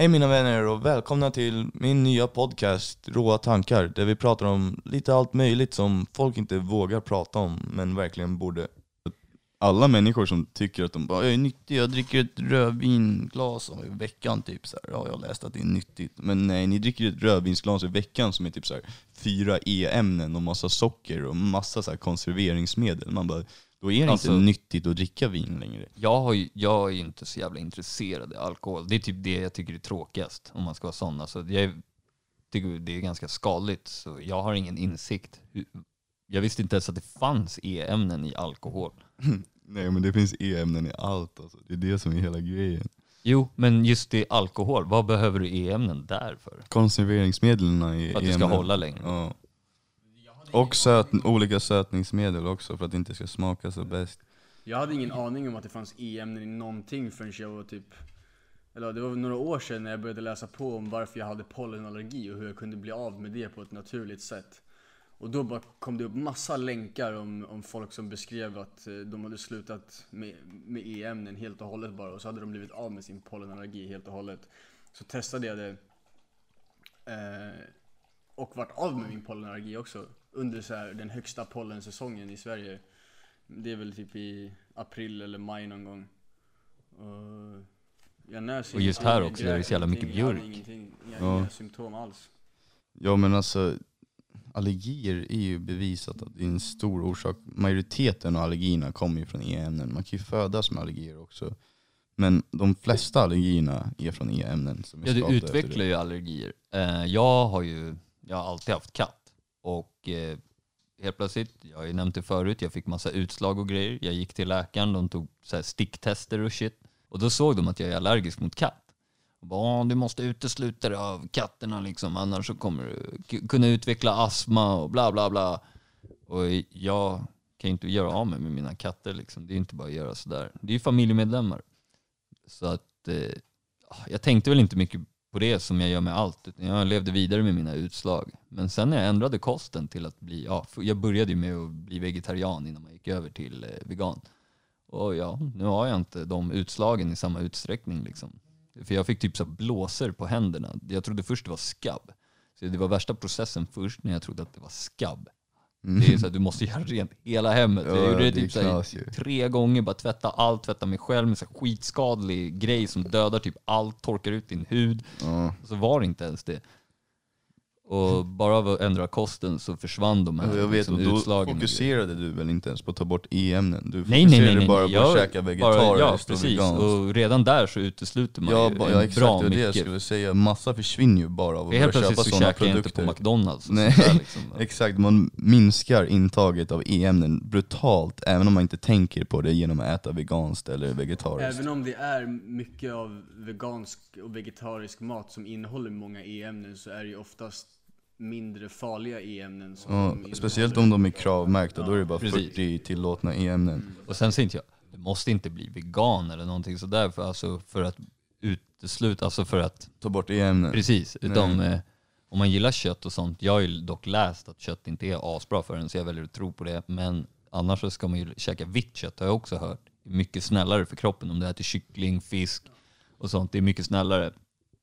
Hej mina vänner och välkomna till min nya podcast Råa tankar där vi pratar om lite allt möjligt som folk inte vågar prata om men verkligen borde. Alla människor som tycker att de bara jag är nyttig, jag dricker ett rödvinglas i veckan typ så här. Ja, jag har läst att det är nyttigt. Men nej, ni dricker ett rödvinsglas i veckan som är typ så här fyra E-ämnen och massa socker och massa så här konserveringsmedel. Man bara, då är det Alltså- inte nyttigt att dricka vin längre. Jag, har ju, jag är ju inte så jävla intresserad av alkohol. Det är typ det jag tycker är tråkigast, om man ska vara sån. Alltså, jag tycker det är ganska skadligt, så jag har ingen insikt. Jag visste inte ens att det fanns E-ämnen i alkohol. Nej men det finns E-ämnen i allt alltså. Det är det som är hela grejen. Jo, men just i alkohol, vad behöver du E-ämnen där för? Konserveringsmedlen är För att det ska hålla längre? Ja. Och söt, olika sötningsmedel också för att det inte ska smaka så bäst. Jag hade ingen aning om att det fanns E-ämnen i någonting förrän jag var typ Eller det var några år sedan när jag började läsa på om varför jag hade pollenallergi och hur jag kunde bli av med det på ett naturligt sätt Och då bara kom det upp massa länkar om, om folk som beskrev att eh, de hade slutat med, med E-ämnen helt och hållet bara och så hade de blivit av med sin pollenallergi helt och hållet Så testade jag det eh, och vart av med min pollenallergi också under så här, den högsta pollensäsongen i Sverige det är väl typ i april eller maj någon gång. Och, jag nös Och just här också är det grät så jävla mycket björk. Ingenting, inga, Ja. inga symptom alls. Ja men alltså, allergier är ju bevisat att det är en stor orsak. Majoriteten av allergierna kommer ju från E-ämnen. Man kan ju födas med allergier också. Men de flesta allergierna är från E-ämnen. Är Ja, du utvecklar ju allergier. Eh, jag har ju jag har alltid haft katt. Och eh, helt plötsligt, jag har ju nämnt det förut, jag fick massa utslag och grejer. Jag gick till läkaren, de tog så här sticktester och shit. Och då såg de att jag är allergisk mot katt. Och bara, du måste utesluta dig av katterna liksom, annars så kommer du kunna utveckla astma och bla bla bla. Och jag kan ju inte göra av mig med mina katter liksom. Det är inte bara att göra sådär. Det är ju familjemedlemmar. Så att eh, jag tänkte väl inte mycket på det som jag gör med allt, utan jag levde vidare med mina utslag. Men sen när jag ändrade kosten till att bli, ja, jag började ju med att bli vegetarian innan man gick över till eh, vegan. Och ja, nu har jag inte de utslagen i samma utsträckning liksom. För jag fick typ så blåser blåsor på händerna. Jag trodde först det var skabb. Så det var värsta processen först när jag trodde att det var skabb. Det är så att du måste göra rent hela hemmet. Mm. Ja, jag gjorde det det typ knas ju. tre gånger, bara tvätta allt, tvätta mig själv med så skitskadlig grej som dödar typ allt, torkar ut din hud. Ja. Så var det inte ens det. Och bara av att ändra kosten så försvann de här Jag vet, liksom, och då utslagen. och fokuserade du väl inte ens på att ta bort E-ämnen? Du Nej, fokuserade nej, nej, nej. bara på att käka bara- vegetariskt Ja, och precis. veganskt. Och redan där så utesluter man Ja, ju ja exakt, bra det var det jag mycket. skulle säga. Massa försvinner ju bara av att helt börja köpa plötsligt så sådana käkar jag inte produkter. på McDonalds. och Nej. liksom. Exakt, man minskar intaget av E-ämnen brutalt även om man inte tänker på det genom att äta veganskt eller vegetariskt. Även om det är mycket av vegansk och vegetarisk mat som innehåller många E-ämnen så är det ju oftast mindre farliga E-ämnen som Ja, de speciellt om de är kravmärkta, då är det bara Precis. 40 tillåtna E-ämnen. Och sen säger inte jag, du måste inte bli vegan eller någonting sådär för, alltså, för att utesluta, alltså för att, Ta bort E-ämnen. precis, utan Nej. eh, om man gillar kött och sånt, jag har ju dock läst att kött inte är asbra för en så jag väljer att tro på det, men annars så ska man ju käka vitt kött har jag också hört. Det mycket snällare för kroppen om du äter kyckling, fisk och sånt, det är mycket snällare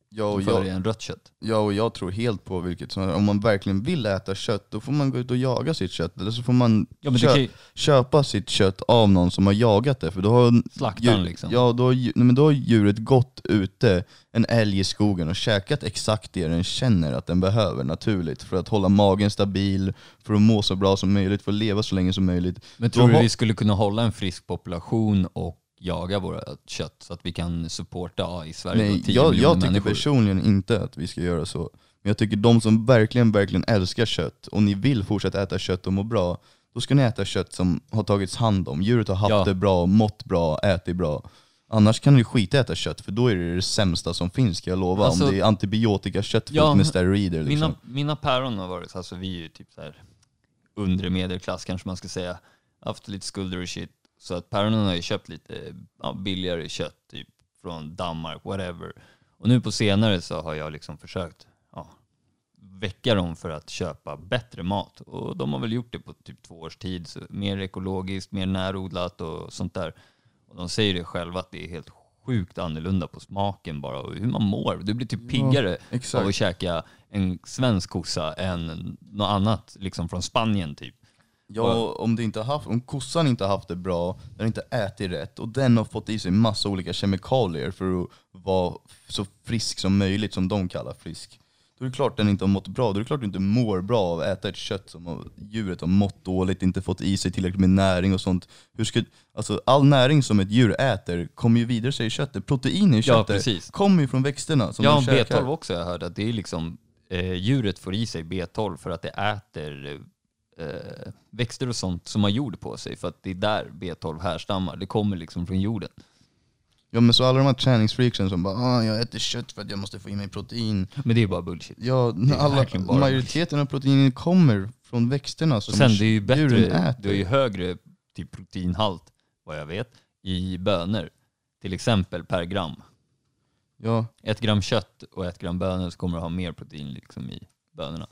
Och, jag, dig än rött kött. ja, och jag tror helt på vilket som Om man verkligen vill äta kött, då får man gå ut och jaga sitt kött. Eller så får man Ja kö- du ju, köpa sitt kött av någon som har jagat det. För då har Slaktaren djur- liksom. Ja, då nej, men då har djuret gått ute, en älg i skogen och käkat exakt det den känner att den behöver naturligt. För att hålla magen stabil, för att må så bra som möjligt, för att leva så länge som möjligt. men då tror du har- vi skulle kunna hålla en frisk population och jaga våra kött så att vi kan supporta ja, i Sverige Nej, då, 10 jag, jag tycker människor? personligen inte att vi ska göra så. Men jag tycker de som verkligen, verkligen älskar kött, och ni vill fortsätta äta kött och må bra, då ska ni äta kött som har tagits hand om. Djuret har haft Ja. det bra, mått bra, ätit bra. Annars kan ni skita äta kött, för då är det det sämsta som finns, ska jag lova. Alltså- om det är antibiotikakött fullt Ja, med steroider liksom. Mina, mina päron har varit, alltså vi är ju typ så här undre medelklass kanske man ska säga, haft lite skulder och shit. Så att päronen har ju köpt lite ja, billigare kött, typ från Danmark, whatever. Och nu på senare så har jag liksom försökt ja, väcka dem för att köpa bättre mat. Och de har väl gjort det på typ två års tid. Så mer ekologiskt, mer närodlat och sånt där. Och de säger det själva att det är helt sjukt annorlunda på smaken bara och hur man mår. Du blir typ piggare av Exakt. att käka en svensk kossa än något annat liksom från Spanien typ. Ja, om, det inte har haft, om kossan inte har haft det bra, den har inte ätit rätt och den har fått i sig massa olika kemikalier för att vara så frisk som möjligt, som de kallar frisk. Då är det klart den inte har mått bra, då är det klart du inte mår bra av att äta ett kött som djuret har mått dåligt, inte fått i sig tillräckligt med näring och sånt. Hur ska, alltså, all näring som ett djur äter kommer ju vidare sig i köttet. Protein i Ja, köttet precis. kommer ju från växterna som Ja, de käkar. B12 också jag att det är liksom, eh, djuret får i sig B12 för att det äter eh, växter och sånt som har jord på sig för att det är där B12 härstammar. Det kommer liksom från jorden. Ja men så alla de här träningsfreaksen som bara ah, jag äter kött för att jag måste få i mig protein. Men det är bara bullshit. Ja, alla, bara- majoriteten av proteinen kommer från växterna som Och sen det är ju bättre, äter. det är ju högre typ proteinhalt, vad jag vet, i bönor. Till exempel per gram. Ja, Ett gram kött och ett gram bönor så kommer du ha mer protein liksom i bönorna.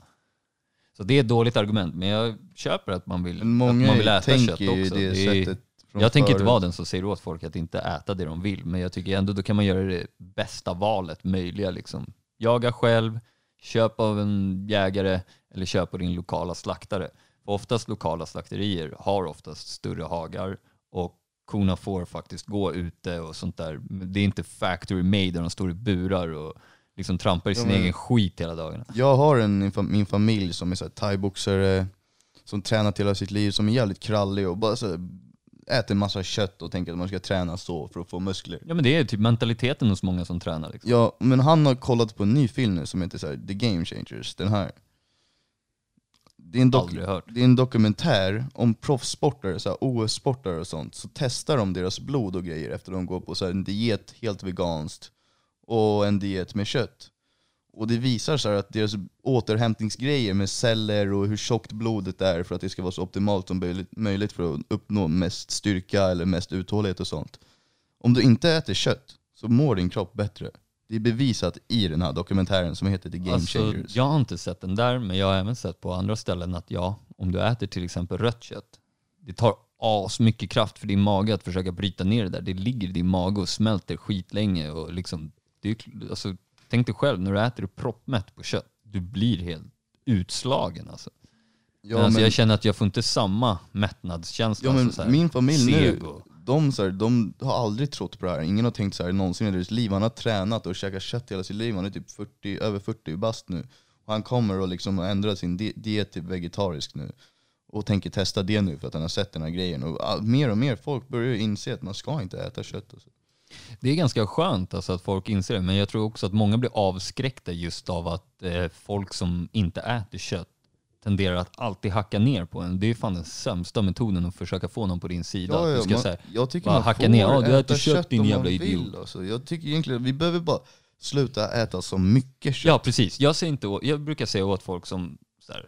Så det är ett dåligt argument, men jag köper att man vill, många att man vill äta tänker kött ju också. det, Det är- sättet från Jag tänker inte vara den som säger åt folk att inte äta det de vill, men jag tycker ändå då kan man göra det bästa valet möjliga. Liksom. Jaga själv, köp av en jägare eller köp av din lokala slaktare. För oftast lokala slakterier har oftast större hagar och korna får faktiskt gå ute och sånt där. Det är inte factory made där de står i burar och liksom trampar i sin men- egen skit hela dagarna. Jag har en, min fam- min familj som är så här thaiboxare, som tränat hela sitt liv, som är jävligt krallig och bara så här, äter massa kött och tänker att man ska träna så för att få muskler. Ja men det är typ mentaliteten hos många som tränar. Liksom. Ja, men han har kollat på en ny film nu som heter så här, The Game Changers, den här. Det är, en dok- Aldrig hört. det är en dokumentär om proffssportare, så här OS-sportare och sånt. Så testar de deras blod och grejer efter de går på så här en diet helt veganskt och en diet med kött. Och det visar sig att deras återhämtningsgrejer med celler och hur tjockt blodet är för att det ska vara så optimalt som möjligt- för att uppnå mest styrka eller mest uthållighet och sånt. Om du inte äter kött så mår din kropp bättre. Det är bevisat i den här dokumentären som heter The Game Alltså, Changers. jag har inte sett den där, men jag har även sett på andra ställen att ja, om du äter till exempel rött kött, det tar as mycket kraft för din mage att försöka bryta ner det där. Det ligger i din mage och smälter skitlänge och liksom, det är, alltså, tänk dig själv när du äter proppmätt på kött, du blir helt utslagen alltså. Ja, alltså men- jag känner att jag får inte samma mättnadskänsla. Ja men alltså, min familj nu, och- de, så här, de har aldrig trott på det här. Ingen har tänkt så här någonsin i deras liv. Han har tränat och käkat kött hela sitt liv. Han är typ 40, över 40 bast nu. Och han kommer att liksom ändra sin di- diet till vegetarisk nu. Och tänker testa det nu för att han har sett den här grejen. Och mer och mer folk börjar inse att man ska inte äta kött. Och så. Det är ganska skönt alltså att folk inser det, men jag tror också att många blir avskräckta just av att eh, folk som inte äter kött tenderar att alltid hacka ner på en. Det är fan den sämsta metoden att försöka få någon på din sida. att du ska man, säga, jag tycker man hacka ner. Ja, du äter kött, din om jävla idiot. Alltså. Jag tycker egentligen vi behöver bara sluta äta så mycket kött. Ja, precis. Jag, säger inte, jag brukar säga åt folk som, här,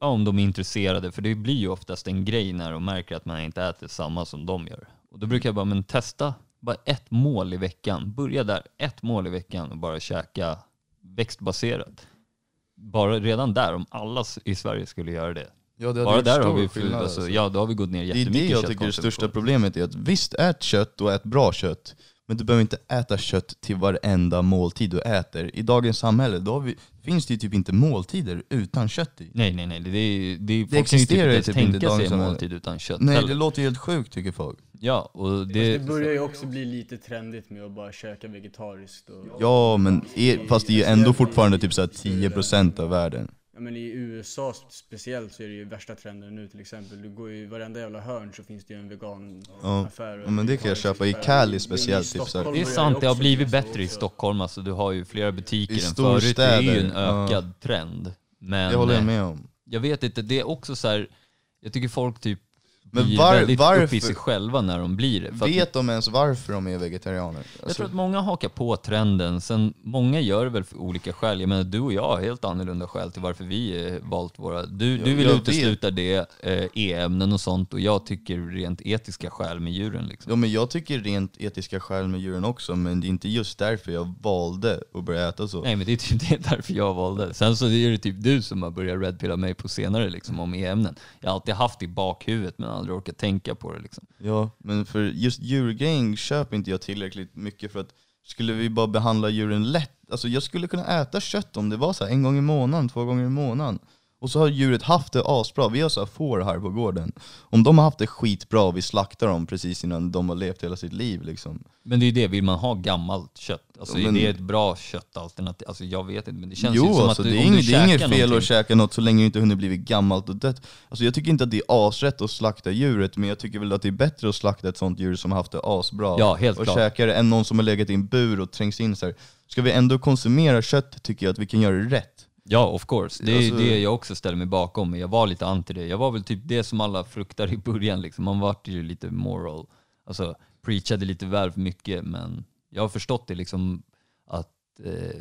ja, om de är intresserade, för det blir ju oftast en grej när de märker att man inte äter samma som de gör. Och då brukar jag bara, men testa bara ett mål i veckan. Börja där, ett mål i veckan och bara käka växtbaserat. Bara redan där, om alla i Sverige skulle göra det. Ja, det Bara där har vi, skillnad, alltså, alltså. ja, då har vi gått ner Det är jättemycket det jag tycker det största problemet är att visst, ät kött och ät bra kött. Men du behöver inte äta kött till varenda måltid du äter. I dagens samhälle då vi, finns det ju typ inte måltider utan kött i. Nej, nej, nej. Det, är, det, är, Det typ existerar inte ju typ inte tänka sig en måltid utan kött. Nej, heller. det låter ju helt sjukt tycker folk. Ja, och Det, det... det börjar ju också bli lite trendigt med att bara käka vegetariskt och, Ja, men är, fast det är ju ändå fortfarande typ så här 10% av världen. Ja men i USA speciellt så är det ju värsta trenden nu till exempel. Du går ju i varenda jävla hörn så finns det ju en veganaffär. Ja, men det kan jag köpa. I. Cali speciellt, typ så Det är sant, det har blivit bättre i. Stockholm. Alltså, du har ju flera butiker I än förut. Det är ju en storstäder, ja. ökad trend. Men Det håller jag med om. jag vet inte, det är också så här. jag tycker folk typ Men var- väldigt varför- upp i sig själva när de blir det. För att Vet de ens varför de är vegetarianer? jag Alltså, tror att många hakar på trenden, sen många gör det väl för olika skäl. Jag menar du och jag har helt annorlunda skäl till varför vi eh, valt våra... Du, Ja, du vill jag utesluta det, eh, e-ämnen och sånt och jag tycker rent etiska skäl med djuren liksom. Ja men jag tycker rent etiska skäl med djuren också, men det är inte just därför jag valde att börja äta så. Nej men det är typ det är därför jag valde. Sen så är det typ du som har börjat redpilla mig på senare liksom om e-ämnen. Jag har alltid haft det i bakhuvudet men aldrig orkar tänka på det liksom. Ja, men för just djurgrejen köper inte jag tillräckligt mycket för att skulle vi bara behandla djuren lätt, alltså jag skulle kunna äta kött om det var så här en gång i månaden, två gånger i månaden. Och så har djuret haft det asbra, vi har så här får här på gården. Om de har haft det skitbra och vi slaktar dem precis innan de har levt hela sitt liv liksom. Men det är ju det, vill man ha gammalt kött? Alltså men- är det ett bra köttalternativ? Alltså jag vet inte, men det känns Jo, ju som alltså, att du, det är, inget, det är inget käkar fel någonting- att käka något så länge det inte hunnit blivit gammalt och dött. Alltså, jag tycker inte att det är asrätt att slakta djuret, men jag tycker väl att det är bättre att slakta ett sånt djur som har haft det asbra Ja, helt och klart. käka det än någon som har legat i en bur och trängs in så här. Ska vi ändå konsumera kött tycker jag att vi kan göra det rätt. Ja, of course. Det är Alltså- det jag också ställer mig bakom, men jag var lite anti det. Jag var väl typ det som alla fruktar i början, liksom. man vart ju lite moral, alltså preachade lite väl för mycket, men jag har förstått det liksom att eh,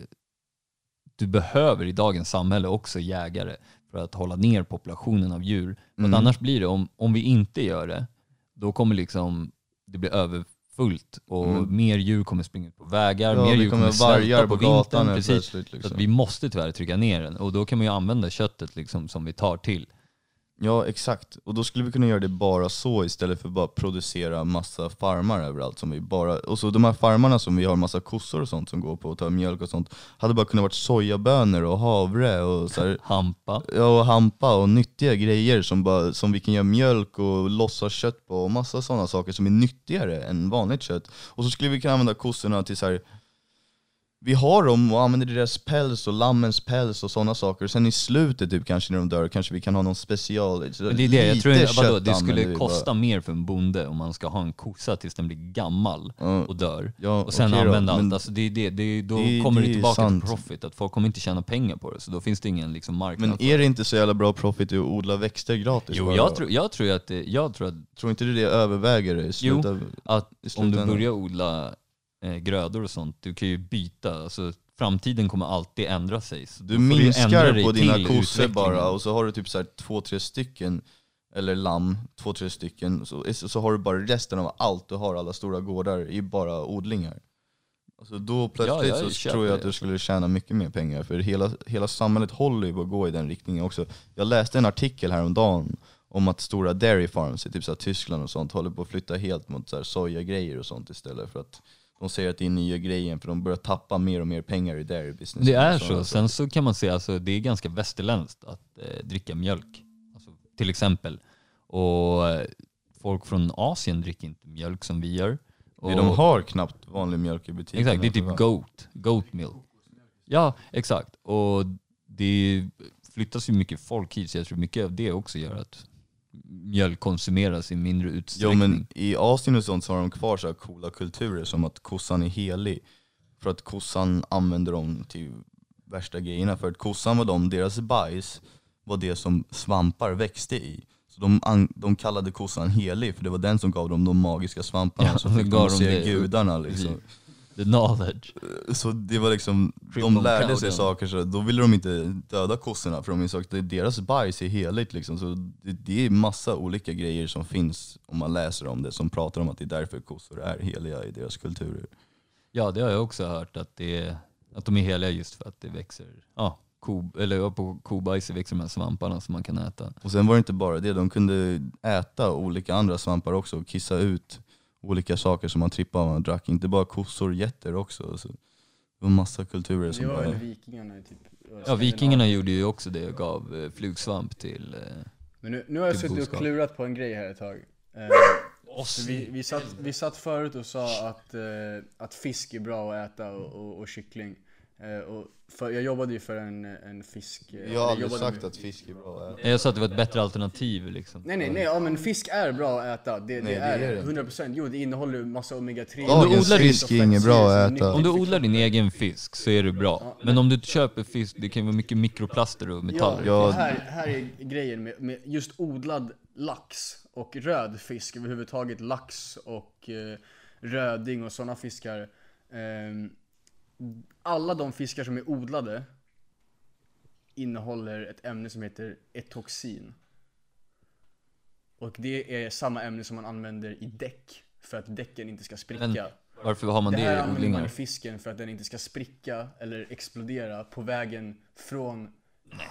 du behöver i dagens samhälle också jägare för att hålla ner populationen av djur. Mm. annars blir det, om, om vi inte gör det, då kommer liksom det bli överfullt och Mm. mer djur kommer springa ut på vägar, Ja, mer djur kommer svälta på på vintern. Precis. Så Liksom. att vi måste tyvärr trycka ner den och då kan man ju använda köttet liksom som vi tar till. Ja exakt, och då skulle vi kunna göra det bara så istället för bara producera massa farmar överallt som vi bara, och så de här farmarna som vi har massa kossor och sånt som går på och tar mjölk och sånt, hade bara kunnat varit sojabönor och havre och så här, Hampa. ja, och hampa och nyttiga grejer som, bara, som vi kan göra mjölk och lossa kött på och massa sådana saker som är nyttigare än vanligt kött. Och så skulle vi kunna använda kossorna till så här. Vi har dem och använder deras päls och lammens päls och sådana saker. Sen i slutet typ kanske när de dör kanske vi kan ha någon special. Men det är det, jag tror inte, vadå, det skulle kosta mer för en bonde om man ska ha en kossa tills den blir gammal bara. och dör. Ja, Och sen då, använda men allt. Alltså det det, det då det- kommer det det tillbaka sant. till profit, att folk kommer inte tjäna pengar på det. Så då finns det ingen liksom marknad Men är det inte så jävla bra profit att odla växter gratis? Jo, bara? jag tror, jag tror att det, jag tror att, Tror inte du det överväger i slutet av, att om du börjar odla eh, grödor och sånt, du kan ju byta. Alltså, framtiden kommer alltid ändra sig. Så Du minskar på dina kossor bara och så har du typ så här två, tre stycken, eller lamm, två, tre stycken, så, så har du bara resten av allt du har, alla stora gårdar, i bara odlingar. Alltså då plötsligt Ja, jag så tror jag att du alltså. skulle tjäna mycket mer pengar, för hela, hela samhället håller ju på att gå i den riktningen också. Jag läste en artikel häromdagen om att stora dairy farms i typ så Tyskland och sånt håller på att flytta helt mot så här sojagrejer och sånt istället för att de säger att det är nya grejen för de börjar tappa mer och mer pengar i dairy business. Det är så. Sen så kan man säga alltså det är ganska västerländskt att eh, dricka mjölk. Alltså, till exempel. Och eh, folk från Asien dricker inte mjölk som vi gör. Och, de har knappt vanlig mjölk i butiken. exakt, det är typ goat. Goat milk. Ja, exakt. Och det flyttas ju mycket folk hit så jag tror mycket av det också gör att mjölk konsumeras i mindre Jo utsträckning. men i Asien och sånt så har de kvar så coola kulturer som att kossan är helig. För att kossan använder dem till värsta grejerna. För att kossan var de, deras bajs var det som svampar växte i. Så de, de kallade kossan helig för det var den som gav dem de magiska svamparna Ja, som det fick dem se det. gudarna liksom. The knowledge. Så det var liksom, de lärde sig saker så då ville de inte döda kossorna för de insåg att deras bajs är heligt liksom. Så det, det är massa olika grejer som finns om man läser om det som pratar om att det är därför kossor är heliga i deras kulturer. Ja, det har jag också hört att, det att de är heliga just för att det växer, ja, ko, eller på kobajs växer de här svamparna som man kan äta. Och sen var det inte bara det, de kunde äta olika andra svampar också och kissa ut olika saker som man trippade av man drack. Inte bara kossor, getter också. Så det var massa kulturer Det som var väl bara... vikingarna typ Ja, vikingarna gjorde ju också det och gav eh, flugsvamp till... Eh, Men nu, nu har jag suttit och klurat på en grej här ett tag. Eh, vi, vi, satt, vi satt förut och sa att, eh, att fisk är bra att äta och, och, och kyckling. Eh, och för, jag jobbade ju för en, en fisk... eh, Jag har aldrig sagt med- att fisk är bra jag sa att det var ett bättre alternativ liksom. Nej nej nej, ja men fisk är bra att äta. Det, Nej, det är är det. det 100%. Jo det innehåller massa omega 3. Dagens odlar fisk är inget bra att äta. Om du odlar din egen fisk så är det bra. Men om du köper fisk, det kan vara mycket mikroplaster och Ja, metaller. Ja. och här, här är grejen med, med just odlad lax och röd fisk överhuvudtaget. Lax och eh, röding och sådana fiskar. Ehm, alla de fiskar som är odlade innehåller ett ämne som heter etoxin. Och det är samma ämne som man använder i däck för att däcken inte ska spricka. Men Varför har man Det det, här i använder man i odlingar? fisken för att den inte ska spricka eller explodera på vägen från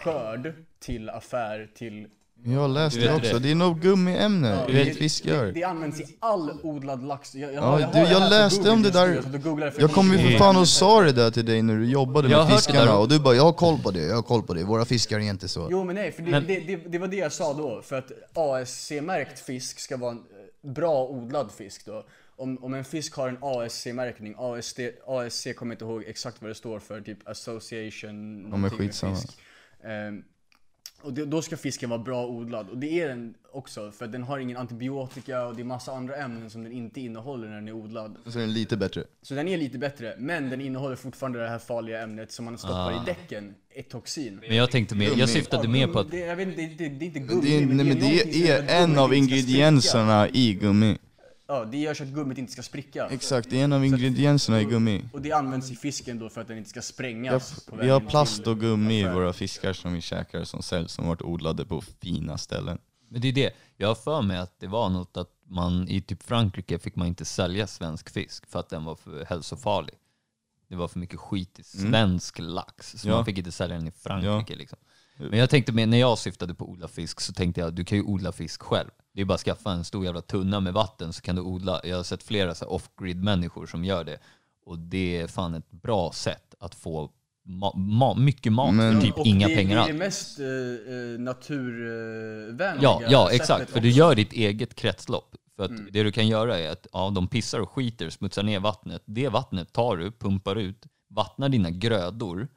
skörd till affär till Jag har läst Du det också, det. det är något gummiämne Ja, i fiskar. Det, det används i all odlad lax. Jag, jag, Ja, har- du, jag läste om det där. Jag Jag kom ju för fan och sa det där till dig när du jobbade Jag med fiskarna och du bara 'Jag har koll på det, jag har koll på det, våra fiskar är inte så' Jo men nej, för det, Men- det, det, det var det jag sa då. För att ASC-märkt fisk ska vara en eh, bra odlad fisk då. Om, om en fisk har en ASC-märkning, ASC, ASC kommer jag inte ihåg exakt vad det står för, typ association någonting med skitsamma. fisk. Ehm, och det, då ska fisken vara bra odlad. Och det är den också, för den har ingen antibiotika och det är massa andra ämnen som den inte innehåller när den är odlad. Så är den lite bättre. Så den är lite bättre, men den innehåller fortfarande det här farliga ämnet som man stoppar Ah. i däcken, etoxin. Men jag tänkte mer, jag syftade mer på att Det, jag vet inte, det, det, det är inte Men gummi, det är, nej, men det någonting som gör är en av ingredienserna i gummi. Ja, det gör så att gummit inte ska spricka. Exakt, det är en av ingredienserna i gummi. Och det används i fisken då för att den inte ska Ja, sprängas. på vi har plast och gummi i våra fiskar som vi käkar som säljs som varit odlade på fina ställen. Men det är det, jag har för mig att det var något att man i typ Frankrike fick man inte sälja svensk fisk för att den var för hälsofarlig. Det var för mycket skit i svensk lax, så Ja. man fick inte sälja den i Frankrike. Liksom. Men jag tänkte, med, när jag syftade på odla fisk så tänkte jag du kan ju odla fisk själv. Det är bara att skaffa en stor jävla tunna med vatten så kan du odla. Jag har sett flera off-grid människor som gör det. Och det är fan ett bra sätt att få ma- ma- mycket mat Men- för typ och inga det, pengar det alls. är det mest eh, eh, naturvänliga Ja, ja exakt. För att- du gör ditt eget kretslopp. För att Mm. det du kan göra är att ja, de pissar och skiter, smutsar ner vattnet. Det vattnet tar du, pumpar ut, vattnar dina grödor.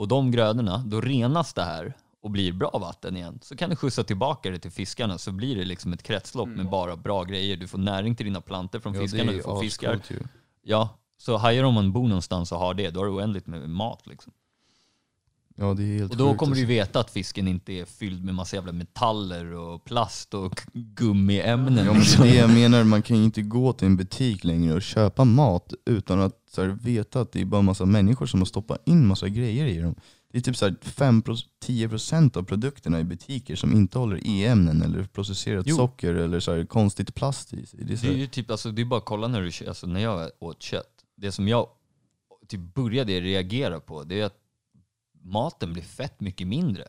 Och de grödorna, då renas det här och blir bra vatten igen. Så kan du skjutsa tillbaka det till fiskarna så blir det liksom ett kretslopp Mm. med bara bra grejer. Du får näring till dina plantor från Ja, fiskarna, du får fiskar. ju. Ja, så hajar om man bor någonstans och har det, då har du oändligt med mat liksom. Ja det är helt Och då sjukt, kommer du alltså. veta att fisken inte är fylld med massa jävla metaller och plast och gummiämnen. Ja, men det är det jag menar, man kan ju inte gå till en butik längre och köpa mat utan att så här, veta att det är bara massa människor som har stoppat in massa grejer i dem. Det är typ så här 5-10% av produkterna i butiker som inte håller e-ämnen eller processerat Jo. socker eller så här konstigt plast i sig. Det är så Det är här, ju typ, alltså det är bara att kolla när du alltså när jag åt kött. Det som jag typ började reagera på, det är att maten blir fett mycket mindre.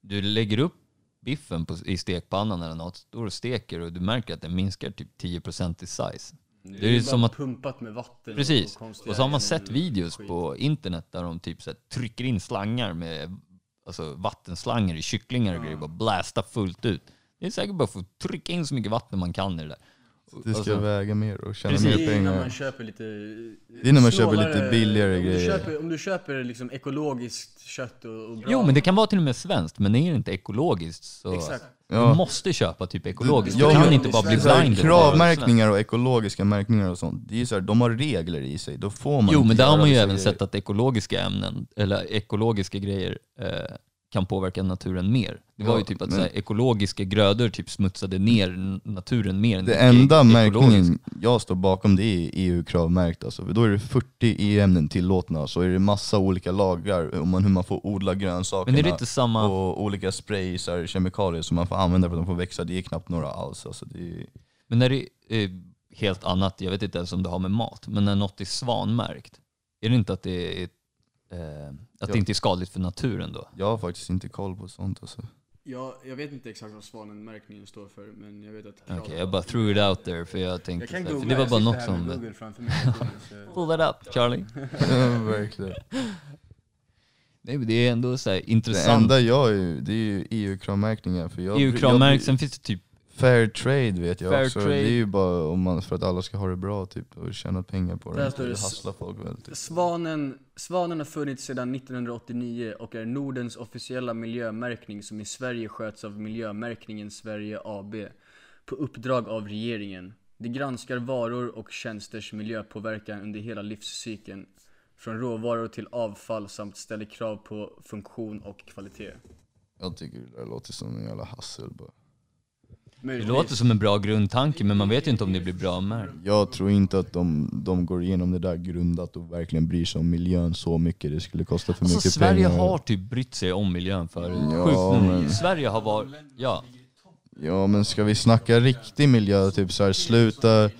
Du lägger upp biffen på, i stekpannan eller något, står och steker och du märker att den minskar typ 10% i size. Det Det är ju som att- pumpat med vatten Precis. konstiga Och så har man sett och videos skit. på internet där de typ så här, trycker in slangar med alltså, vattenslangor i kycklingar och grejer, bara blästa fullt ut. Det är säkert bara för att trycka in så mycket vatten man kan i det där. Det ska Alltså, väga mer och tjäna Precis. mer Det är när man pengar. köper lite Det är när man köper lite billigare om du grejer. Köper, om du köper liksom ekologiskt kött och, och bra... Jo, men det kan vara till och med svenskt, men är det inte ekologiskt så Exakt. Ja. du måste köpa typ ekologiskt. Du kan men inte bara bli blind. Kravmärkningar och ekologiska märkningar och sånt, det är så här, de har regler i sig. Då får man Jo, men där har man ju även sett att ekologiska ämnen, eller ekologiska grejer, eh, kan påverka naturen mer. Det var Ja, ju typ att men- så här, ekologiska grödor typ smutsade ner naturen mer än Det enda märkningen jag står bakom det är EU-kravmärkt alltså. Då är det 40 e-ämnen tillåtna, så är det massa olika lagar om man, hur man får odla grönsakerna. Men är det inte samma... Och olika sprays, kemikalier som man får använda för att de får växa, det är knappt några alls. Alltså är, Men när det är helt annat, jag vet inte ens om det har med mat, men när något är svanmärkt, är det inte att det är eh, att Ja. det inte är skadligt för naturen då? jag har faktiskt inte koll på sånt alltså. Ja, jag vet inte exakt vad svanenmärkningen står för, men jag vet att... Okej, jag bara threw it out there för jag tänkte Jag kan googla, för det var bara något som... Google framför mig. Pull that up Charlie. Verkligen. Nej men det är ändå så här Det intressant. enda jag är, det är ju EU-kravmärkningar. för jag- EU-kravmärkt, jag- sen finns det typ Fair trade vet jag Fair också. trade. Det är ju bara om man, för att alla ska ha det bra typ, och tjäna pengar på Där det. s- hassla folk väl. Typ. Svanen, svanen har funnits sedan 1989 och är Nordens officiella miljömärkning som i Sverige sköts av Miljömärkningen Sverige AB på uppdrag av regeringen. Det granskar varor och tjänsters miljöpåverkan under hela livscykeln från råvaror till avfall samt ställer krav på funktion och kvalitet. Jag tycker det där låter som en jävla hassel bara. Det Möjligtvis. låter som en bra grundtanke men man vet ju inte om det blir bra märkt. Jag tror inte att de, de går igenom det där grundat och verkligen bryr sig om miljön så mycket. Det skulle kosta för Alltså mycket Sverige pengar. har typ brytt sig om miljön förut. Ja, Sjukt men- Sverige har varit, ja. Ja men ska vi snacka riktig miljö, typ så här, sluta,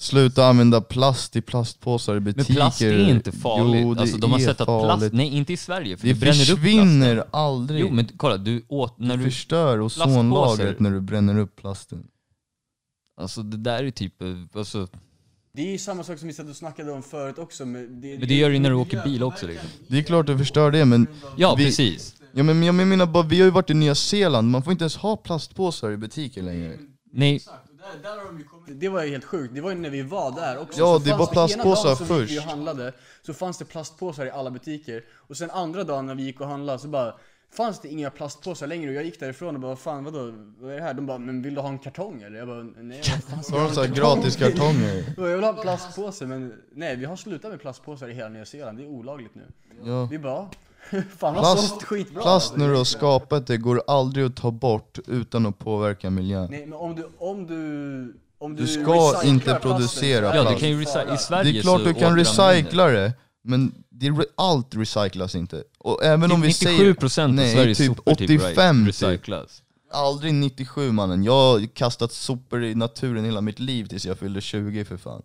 Sluta använda plast i plastpåsar i Men butiker. plast är inte farligt. Jo, det alltså, de har är sett att plast, nej inte i Sverige för Det du bränner upp försvinner plasten. aldrig. Jo men kolla, du åt, när du du, förstör ozonlagret när du bränner upp plasten. alltså det där är typ, eh, alltså, Det är ju samma sak som vi satt och snackade om förut också. Men det, men det gör du när du åker bil också liksom. Det är klart det förstör det men, Ja Vi- precis. ja, men jag menar bara, vi har ju varit i Nya Zeeland, man får inte ens ha plastpåsar i butiker längre. Nej, Det var ju helt sjukt, det var ju när vi var där också. Ja, Så det fanns var ena plastpåsar dagen som vi först. och handlade, så fanns det plastpåsar i alla butiker. Och sen andra dagen när vi gick och handlade så bara Fanns det inga plastpåsar längre och jag gick därifrån och bara vad fan vadå, vad är det här? De bara men vill du ha en kartong eller? Jag bara nej vad fan ska jag har ha de en så här kartong gratis till?" kartonger. Jag vill ha en plastpåse men nej vi har slutat med plastpåsar i hela Nya Zeeland, det är olagligt nu. Ja. Vi bara fan Plast, skitbra plast när du har skapat det går aldrig att ta bort utan att påverka miljön. Nej men om du, om du om Du du ska inte plasten producera är ja det du kan ju i Sverige Det är klart så du kan recycla det, men det re- allt recyclas inte. Och även om vi 97% säger, av nej, Sveriges typ sopor typ 85 typ. recyclas. aldrig 97 mannen. Jag har kastat sopor i naturen hela mitt liv tills jag fyllde 20 för fan.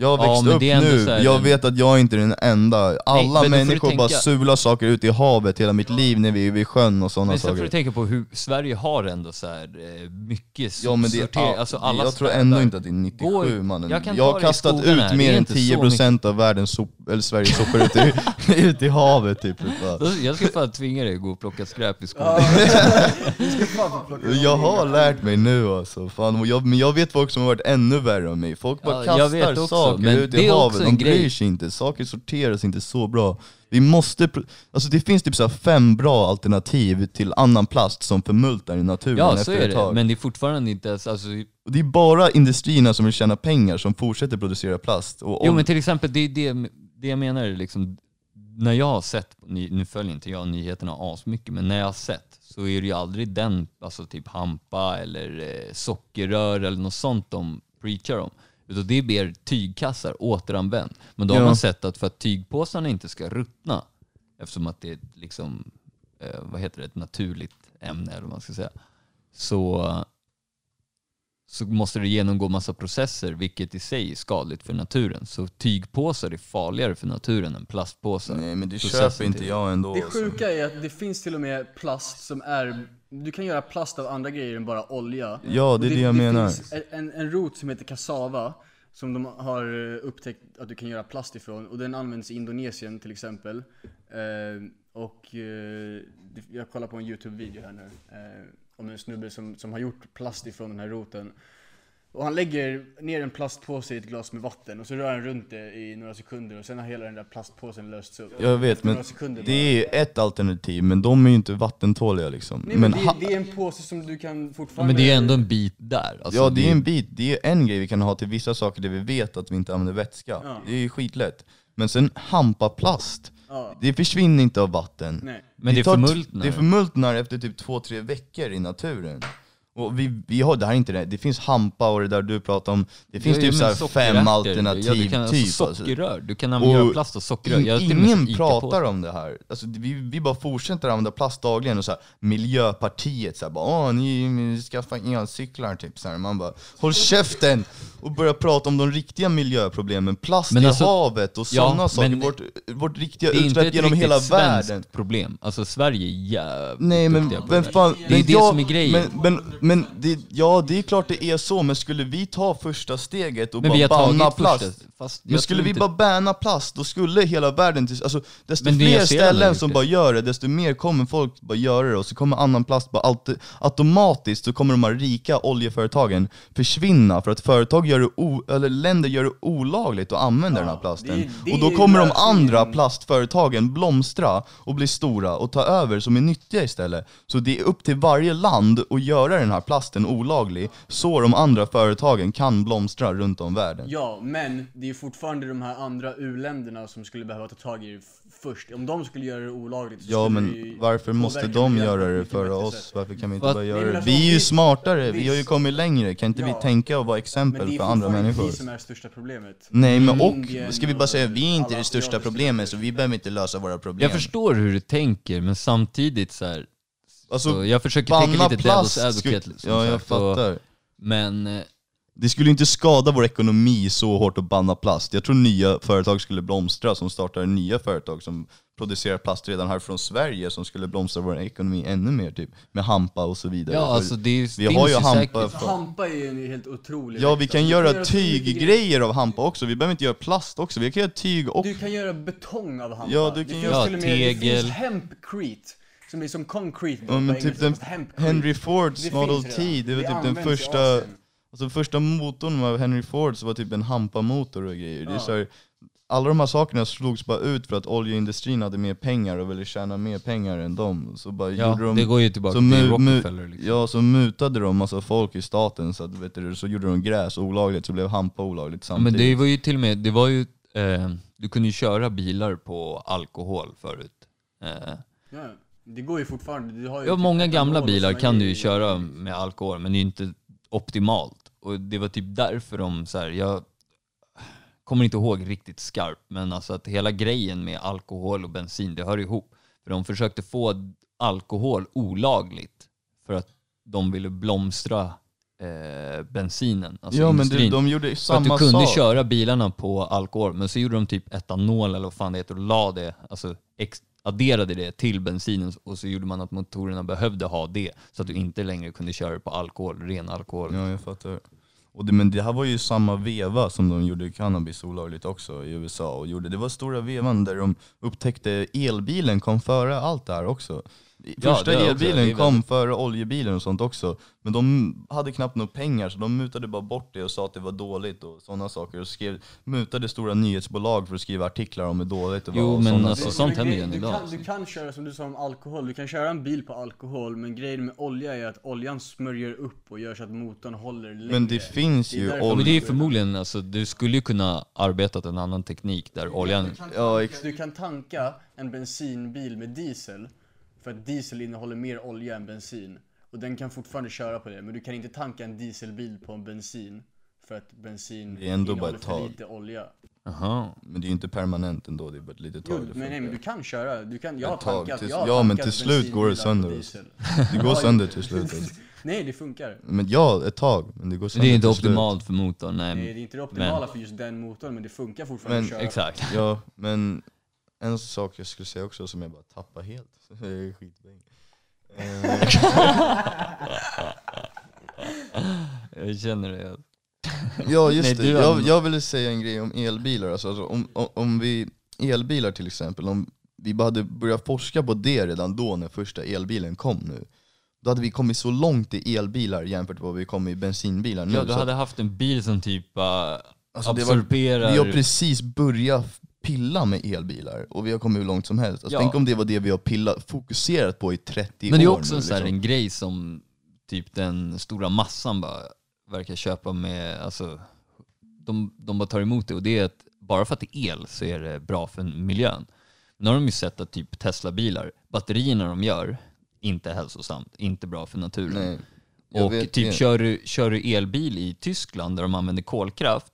Jag har Ja, växt men upp är nu, här jag vet att jag inte är den enda. Alla du människor bara tänka- sular saker ut i havet hela mitt liv när vi är vid sjön och sådana Men sen får du saker. tänka på hur Sverige har ändå så här eh, mycket Ja men det sortering, är, alltså alla jag tror ändå inte att det är 97 Går- mannen. jag Jag har kastat ut mer är än inte så 10% av världens sop, eller Sveriges sopor ut i, ut i havet typ. Jag ska fan tvinga dig att gå och plocka skräp i plocka Jag har lärt mig nu alltså, fan. Jag, men jag vet folk som har varit ännu värre än mig. Folk bara Ja, kastar också, saker men ut i havet, de grej. bryr sig inte. Saker sorteras inte så bra. Vi måste, alltså det finns typ så fem bra alternativ till annan plast som förmultar i naturen Ja efter så ett är det, tag. men det är fortfarande inte ens, alltså, Och det är bara industrierna som vill tjäna pengar som fortsätter producera plast. Och Jo men till exempel, det är det, det jag menar är liksom, när jag har sett, nu följer inte jag nyheterna asmycket, men när jag har sett så är det ju aldrig den, alltså typ hampa eller eh, sockerrör eller något sånt de preachar om. Utan det är mer tygkassar, återanvänd. Men då har Ja. man sett att för att tygpåsarna inte ska ruttna, eftersom att det är liksom, eh, vad heter det, ett naturligt ämne eller vad man ska säga, så så måste det genomgå massa processer, vilket i sig är skadligt för naturen. Så tygpåsar är farligare för naturen än plastpåsar. Nej men det Processen köper inte jag ändå. Det alltså. sjuka är att det finns till och med plast som är Du kan göra plast av andra grejer än bara olja Ja, det är det jag menar. finns en, en rot som heter cassava Som de har eh, upptäckt att du kan göra plast ifrån och den används i Indonesien till exempel eh, Och eh, det- jag kollar på en youtube-video här nu eh, Om en snubbe som, som har gjort plast ifrån den här roten och han lägger ner en plastpåse i ett glas med vatten och så rör han runt det i några sekunder och sen har hela den där plastpåsen lösts upp. Jag vet men några sekunder bara. det är ett alternativ, men de är ju inte vattentåliga liksom. Nej men, ha- det, det är en påse som du kan fortfarande... men det är ändå en bit där. Alltså, ja det är en bit, det är en grej vi kan ha till vissa saker där vi vet att vi inte använder vätska. Ja. Det är ju skitlätt. Men sen hampaplast, Ja, det försvinner inte av vatten. nej. Men det tar t- förmultnar. Det förmultnar efter typ två, tre veckor i naturen. Och vi, vi har, det här är inte det, det finns hampa och det där du pratar om, det finns Ja, typ men så här sockerärtor. fem Ja, alternativ du kan, typ. alltså, alltså. sockerrör, du kan Och använda göra plast av sockerrör. Jag och ingen pratar om det här. Alltså, vi, vi bara fortsätter använda plast dagligen och så här, Miljöpartiet så här, bara, Åh, ni, ni skaffar elcyklar typ så här. Man bara håll käften! Och börja prata om de riktiga miljöproblemen, plast Men i alltså- havet och ja, sådana saker. men Vårt, vårt riktiga Det är inte utsläpp ett genom hela världen. problem. Alltså Sverige är jävligt Nej men vem det. fan, Det är men det jag- som är grejen. Men, men, men det, ja det är klart det är så, men skulle vi ta första steget och Men vi har bara banna tagit plast första, fast Men skulle vi inte- bara banna plast, då skulle hela världen, till, alltså desto Men fler ställen som bara gör det, desto mer kommer folk bara göra det och så kommer annan plast bara auto, automatiskt så kommer de här rika oljeföretagen försvinna för att företag gör det o, eller länder gör det olagligt att använda den här plasten. det- det och då kommer de andra plastföretagen blomstra och bli stora och ta över som är nyttiga istället. Så det är upp till varje land att göra den här plasten olaglig, så de andra företagen kan blomstra runt om världen. Ja, men det är fortfarande de här andra u-länderna som skulle behöva ta tag i det först. Om de skulle göra det olagligt så Ja men det ju varför måste de göra det före oss? sätt. Varför kan vi inte Vad- bara göra men det? alltså, Vi är ju vi- smartare, vi har ju kommit längre. Kan inte vi Ja. tänka och vara Men exempel det är för andra fortfarande människor? vi som är största problemet. Nej men och, Indien ska vi bara säga vi är inte det största problemet så vi behöver inte lösa våra problem. Jag förstår hur du tänker, men samtidigt så här, Alltså, så jag försöker tänka lite plast devil's skulle- advocate. Liksom, Ja jag så- fattar. Men eh, det skulle inte skada vår ekonomi så hårt att banna plast. Jag tror nya företag skulle blomstra som startar nya företag som producerar plast redan här från Sverige som skulle blomstra vår ekonomi ännu mer typ. Med hampa och så vidare. Ja, alltså det vi har ju hampa säkert. För hampa är ju en helt otrolig Ja vi kan Du göra mycket tyggrejer av hampa också, vi behöver inte göra plast också, vi kan göra tyg och... Du kan göra betong av hampa. Ja, du kan finns göra- till och med, tegel. Det finns hempcrete, som är som concrete Ja, men typ den. Henry Fords Model T, det var typ den första, alltså första motorn av Henry Fords var typ en hampamotor och grejer. Det är Ja. så här, alla de här sakerna slogs bara ut för att oljeindustrin hade mer pengar och ville tjäna mer pengar än dem. Så bara Ja, gjorde de, det går ju tillbaka så till Rockefeller liksom. ja, så mutade de massa folk i staten så att, vet du, så gjorde de gräs olagligt så blev hampa olagligt Ja, samtidigt. men det var ju till och med, det var ju, eh, du kunde ju köra bilar på alkohol förut. Eh, Ja, det går ju fortfarande. Du har ju ja, typ många gamla bilar kan du ju köra med alkohol, men det är inte optimalt. Och det var typ därför de så här, jag kommer inte ihåg riktigt skarpt, men alltså att hela grejen med alkohol och bensin, det hör ihop. För de försökte få alkohol olagligt för att de ville blomstra eh, bensinen, alltså ja men du, industrin. de gjorde För att samma du kunde sak. köra bilarna på alkohol, men så gjorde de typ etanol eller vad fan det heter och la det, alltså ex- adderade det till bensinen och så gjorde man att motorerna behövde ha det så att du inte längre kunde köra på alkohol, ren alkohol. Ja, jag fattar. Och det, men det här var ju samma veva som de gjorde cannabis olagligt också i USA. Och gjorde, det var stora vevan där de upptäckte elbilen kom före allt det här också. Ja, Första det också, elbilen det är kom väldigt- före oljebilen och sånt också. Men de hade knappt några pengar så de mutade bara bort det och sa att det var dåligt och sådana saker. Och skrev, mutade stora nyhetsbolag för att skriva artiklar om hur dåligt det var. Jo, och men såna alltså, saker. sånt händer ju än du idag, Kan, alltså. du kan köra som du sa om alkohol, du kan köra en bil på alkohol men grejen med olja är att oljan smörjer upp och gör så att motorn håller längre. Men det finns ju därför- Ja, men olja. det är förmodligen, alltså, du skulle ju kunna arbetat en annan teknik där oljan... Ja, ex- Du kan tanka en bensinbil med diesel för att diesel innehåller mer olja än bensin. Och den kan fortfarande köra på det, men du kan inte tanka en dieselbil på en bensin för att bensin Det är ändå bara innehåller ett för tag. lite olja. Jaha. men det är ju inte permanent ändå, det är bara ett litet Jo, tag. det men nej men du kan köra, du kan, jag har Ett tag, tankat, tills- jag har ja, men tankat till slut går det på sönder. diesel. Det går sönder till slut. Alltså. Nej det funkar. Men ja, ett tag. Men det går sönder det är inte till slut. optimalt för motorn, nej. Nej det är inte det optimala för just den motorn men det funkar fortfarande Men att köra. Exakt. Ja, men en sak jag skulle säga också som jag bara tappar helt. Det är skitbäng. Eh, Jag känner det. ja just Nej, det, jag, jag ville säga en grej om elbilar. Alltså, alltså, om, om, om vi, elbilar till exempel, om vi bara hade börjat forska på det redan då när första elbilen kom nu. Då hade vi kommit så långt i elbilar jämfört med vad vi kom i bensinbilar nu. Ja, du hade haft en bil som typ uh, Alltså, det var- absorberar... Vi har precis börjat pilla med elbilar och vi har kommit hur långt som helst. Alltså, Ja. Tänk om det var det vi har pillat, fokuserat på i 30 Men det är år också nu, liksom. en grej som typ den stora massan bara verkar köpa med, alltså de, de bara tar emot det och det är att bara för att det är el så är det bra för miljön. Nu har de ju sett att typ Tesla-bilar, batterierna de gör, inte hälsosamt, inte bra för naturen. Nej. Och typ det. kör du, kör du elbil i Tyskland där de använder kolkraft,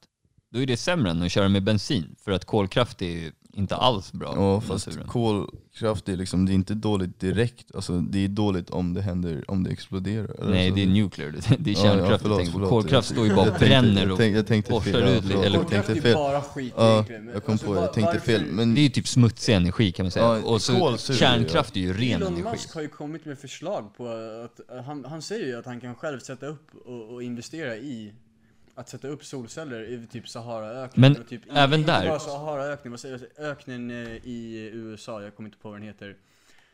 då är det sämre än att köra med bensin. För att kolkraft är ju inte alls bra Ja för fast naturen. kolkraft är liksom, det är inte dåligt direkt, alltså, det är dåligt om det händer, om det exploderar. eller Nej, alltså, det är nuclear. Det det är Ja, ja, kärnkraft förlåt, jag tänker på. förlåt. Kolkraft står ju bara och Jag tänkte- bränner jag och tänkte, jag tänkte forsar fel, ja, ut, förlåt, eller- jag Kolkraft tänkte är fel. bara skit Ja, egentligen. Jag kom alltså, på det, jag tänkte varför- fel. Men Det är ju typ smutsig energi kan man säga. Ja, och så kolsur, kärnkraft är ju ren Elon energi. Musk har ju kommit med förslag på att, han, han säger ju att han kan själv sätta upp och, och investera i att sätta upp solceller i typ Saharaöknen Men och typ, i- även inte där- Saharaöknen, vad säger jag, öknen eh, i USA, jag kommer inte på vad den heter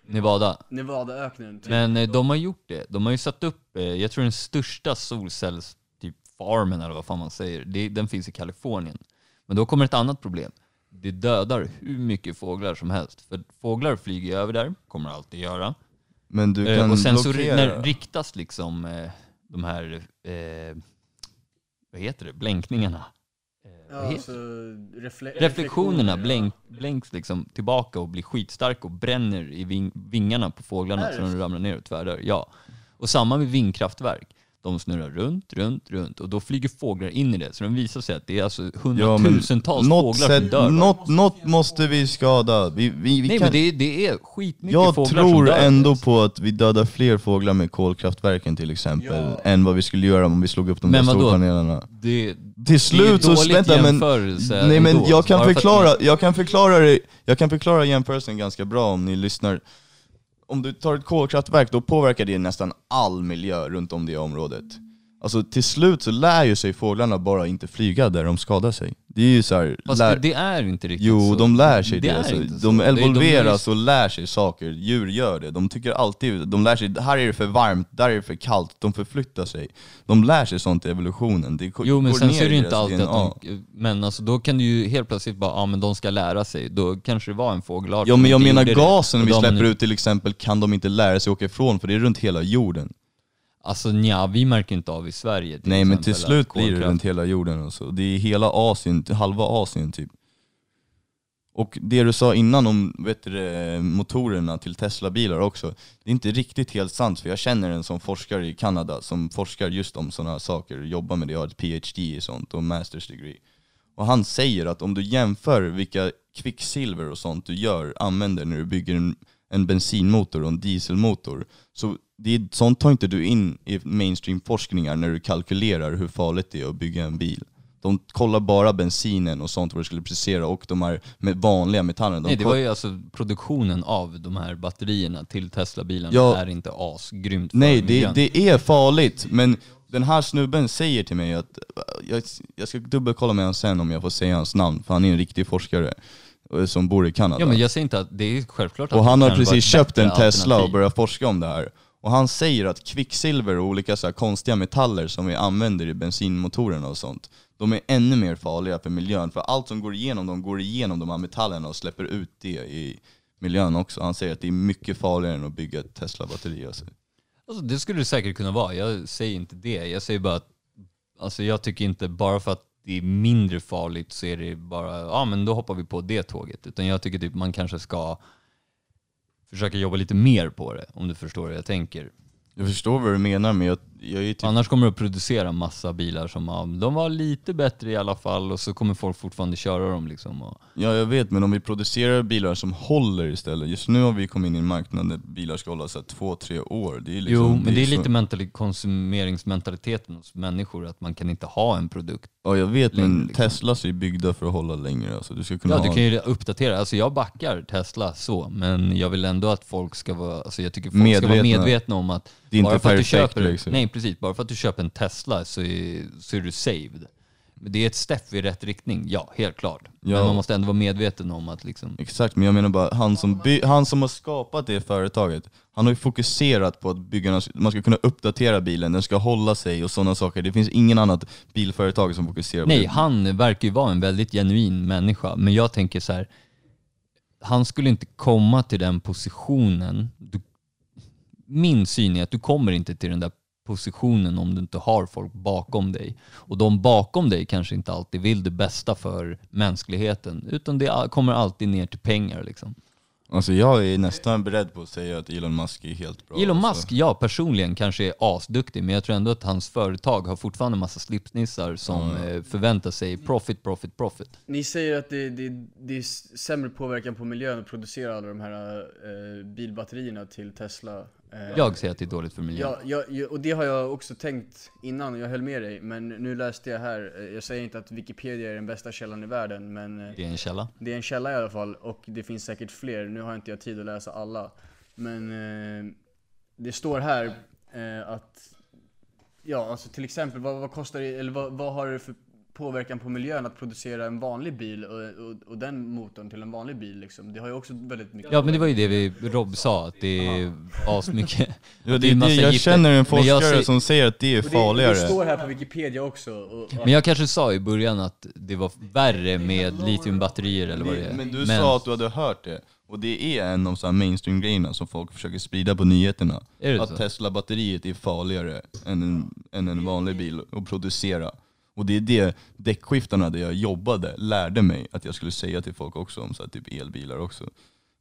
Nevada. Nevadaöknen typ. Men eh, de har gjort det. De har ju satt upp, eh, jag tror den största solcells typ farmen eller vad fan man säger, den finns i Kalifornien. Men då kommer ett annat problem. Det dödar hur mycket fåglar som helst. För fåglar flyger över där, kommer alltid göra. Men du kan och sen så blockera. när riktas liksom de här, eh, vad heter det, blänkningarna? Eh, ja, alltså, refle- Reflektionerna ja. blänk, blänks liksom tillbaka och blir skitstarka och bränner i ving, vingarna på fåglarna så de ramlar ner och tvärdör. Ja. Och samma med vindkraftverk. De snurrar runt, runt, runt och då flyger fåglar in i det. Så de visar sig att det är alltså Ja, hundratusentals något, fåglar som dör. något, något måste vi skada. Vi, vi, vi Nej kan, men det, det är skitmycket jag fåglar som tror dör. ändå på att vi dödar fler fåglar med kolkraftverken till exempel, Ja. än vad vi skulle göra om vi slog upp de Men där solpanelerna. Det, Till slut så, vänta men, nej men jag kan förklara, jag kan förklara det, jag kan förklara jämförelsen ganska bra om ni lyssnar. Om du tar ett kolkraftverk, då påverkar det nästan all miljö runt om det området. Alltså till slut så lär ju sig fåglarna bara inte flyga där de skadar sig. Det är ju så här, Fast lär, det, det är inte riktigt Jo, så. de lär sig det. är alltså. De Det evolveras är ju- och lär sig saker, djur gör det. De tycker alltid, de lär sig, här är det för varmt, där är det för kallt, de förflyttar sig. De lär sig sånt i evolutionen. Det Jo men sen det i ju inte alltid DNA. att de, men alltså då kan du ju helt plötsligt bara, ja men de ska lära sig. Då kanske det var en fågelart Ja men jag menar det. gasen vi de- släpper ut till exempel kan de inte lära sig åka ifrån för det är runt hela jorden. Alltså nja, vi märker inte av i Sverige till Nej men till exempel slut blir det kolkraft- runt hela jorden alltså. Det är hela Asien, halva Asien typ. Och det du sa innan om vet du, det, motorerna till Tesla-bilar också, det är inte riktigt helt sant för jag känner en som forskare i Kanada som forskar just om sådana här saker, jobbar med det, har ett PhD i sånt och masters degree. Och han säger att om du jämför vilka kvicksilver och sånt du gör, använder när du bygger en, en bensinmotor och en dieselmotor, så det är, sånt tar inte du in i mainstream-forskningar när du kalkylerar hur farligt det är att bygga en bil. De kollar bara bensinen och sånt vad det skulle producera och de här med vanliga metallerna. De Nej det var ju alltså produktionen av de här batterierna till Tesla-bilarna Ja. är inte asgrymt för Nej, det, miljön. det är farligt, men den här snubben säger till mig att, jag, jag ska dubbelkolla med honom sen om jag får säga hans namn, för han är en riktig forskare som bor i Kanada. Ja men jag säger inte att det är självklart att Och han har precis köpt en Tesla och börjat forska om det här. Och han säger att kvicksilver och olika så konstiga metaller som vi använder i bensinmotorerna och sånt, de är ännu mer farliga för miljön. För allt som går igenom dem går igenom de här metallerna och släpper ut det i miljön också. Han säger att det är mycket farligare än att bygga ett Tesla-batteri. Alltså. Alltså, det skulle det säkert kunna vara, jag säger inte det. Jag säger bara att alltså, jag tycker inte bara för att det är mindre farligt så är det bara, ja men då hoppar vi på det tåget. Utan jag tycker typ man kanske ska försöka jobba lite mer på det, om du förstår hur jag tänker. Jag förstår vad du menar men jag, jag är typ Annars kommer du att producera massa bilar som, ja, de var lite bättre i alla fall och så kommer folk fortfarande köra dem liksom. Och, Ja jag vet, men om vi producerar bilar som håller istället. Just nu har vi kommit in i en marknad där bilar ska hålla så två, tre år. Det är liksom, jo, men det är så- lite mentali- konsumeringsmentaliteten hos människor, att man kan inte ha en produkt Ja jag vet, men längre, liksom. Teslas är byggda för att hålla längre. Alltså, du ska kunna Ja, du kan ju uppdatera. Alltså jag backar Tesla så, men jag vill ändå att folk ska vara, alltså jag tycker folk ska vara Medvetna. medvetna om att Det är inte bara du perfekt, köper, liksom. nej precis, bara för att du köper en Tesla så är, så är du saved. Det är ett step i rätt riktning, ja helt klart. Ja. Men man måste ändå vara medveten om att liksom, Exakt, men jag menar bara han som, han som har skapat det företaget, han har ju fokuserat på att byggarna, man ska kunna uppdatera bilen, den ska hålla sig och sådana saker. Det finns ingen annat bilföretag som fokuserar på nej det. han verkar ju vara en väldigt genuin människa, men jag tänker så här. han skulle inte komma till den positionen, du, min syn är att du kommer inte till den där positionen om du inte har folk bakom dig. Och de bakom dig kanske inte alltid vill det bästa för mänskligheten, utan det kommer alltid ner till pengar liksom. Alltså jag är nästan beredd på att säga att Elon Musk är helt bra. Elon alltså. Musk, ja personligen kanske är asduktig, men jag tror ändå att hans företag har fortfarande massa slipsnissar som eh, förväntar sig profit, profit, profit. Ni säger att det, det, det är sämre påverkan på miljön att producera alla de här eh, bilbatterierna till Tesla. Eh, Jag säger att det är dåligt för miljön. Ja, jag, och det har jag också tänkt innan jag höll med dig, men nu läste jag här, eh, jag säger inte att Wikipedia är den bästa källan i världen, men eh, Det är en källa. det är en källa i alla fall, och det finns säkert fler, nu har inte jag tid att läsa alla. Men det står här att, ja alltså till exempel, vad, vad kostar det, eller vad, vad har det för påverkan på miljön att producera en vanlig bil och, och, och den motorn till en vanlig bil liksom? Det har ju också väldigt mycket Ja men det var ju det vi, Rob sa, att det är asmycket. Ja, det, det är det, massa jag gifter. känner en Men forskare säger- som säger att det är Och det, farligare. det står här på Wikipedia också. Och, och, Men jag kanske sa i början att det var värre med litiumbatterier eller vad det är. Men du sa att du hade hört det, och det är en av mainstream-grejerna som folk försöker sprida på nyheterna. Att? Tesla-batteriet är farligare än en, än en vanlig bil att producera. Och det är det däckskiftarna där jag jobbade lärde mig att jag skulle säga till folk också om så här, typ elbilar också.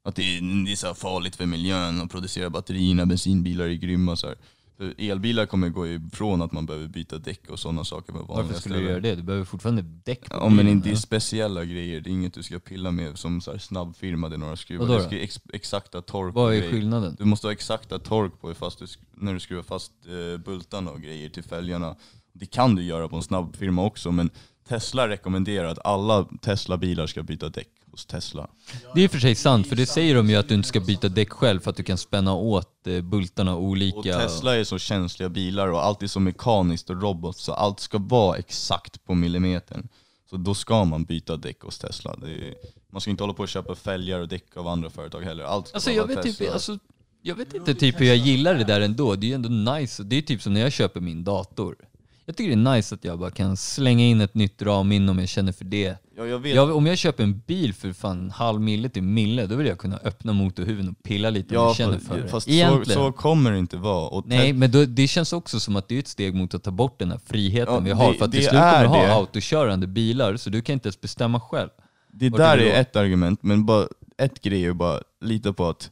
Att det är, det är så farligt för miljön att producera batterierna, bensinbilar är grymma så här. För elbilar kommer gå ifrån att man behöver byta däck och sådana saker med vanliga Varför skulle du ställen. göra det? Du behöver fortfarande däck på Ja men bilen, det är speciella grejer, det är inget du ska pilla med som så här snabbfirma, det är några skruvar. Vadå då? ska ex exakta tork Vad är grejer. skillnaden? Du måste ha exakta tork på fast du, sk- när du skruvar fast eh, bultarna och grejer till fälgarna. Det kan du göra på en snabbfirma också men Tesla rekommenderar att alla Tesla-bilar ska byta däck hos Tesla. Det är i och för sig sant, för det säger de ju att du inte ska byta däck själv för att du kan spänna åt eh, bultarna olika. Och Tesla är så känsliga bilar och allt är så mekaniskt och robot så allt ska vara exakt på millimetern. Så då ska man byta däck hos Tesla. Är, man ska inte hålla på och köpa fälgar och däck av andra företag heller. Allt ska Alltså vara jag vet, Tesla. typ, alltså, jag vet inte typ hur jag gillar det där ändå. Det är ju ändå nice. Det är typ som när jag köper min dator. Jag tycker det är nice att jag bara kan slänga in ett nytt ramminne om jag känner för det. ja, jag vet. Jag, om jag köper en bil för fan halv mille till mille, då vill jag kunna öppna motorhuven och pilla lite om ja, jag känner fast, för det. fast så, Egentligen. så kommer det inte vara. Och Nej, men då, det känns också som att det är ett steg mot att ta bort den här friheten Ja, vi har. det- För att till slut kommer du ha det. autokörande bilar, så du kan inte ens bestämma själv. Det där är ett argument, men bara ett grej är bara lita på att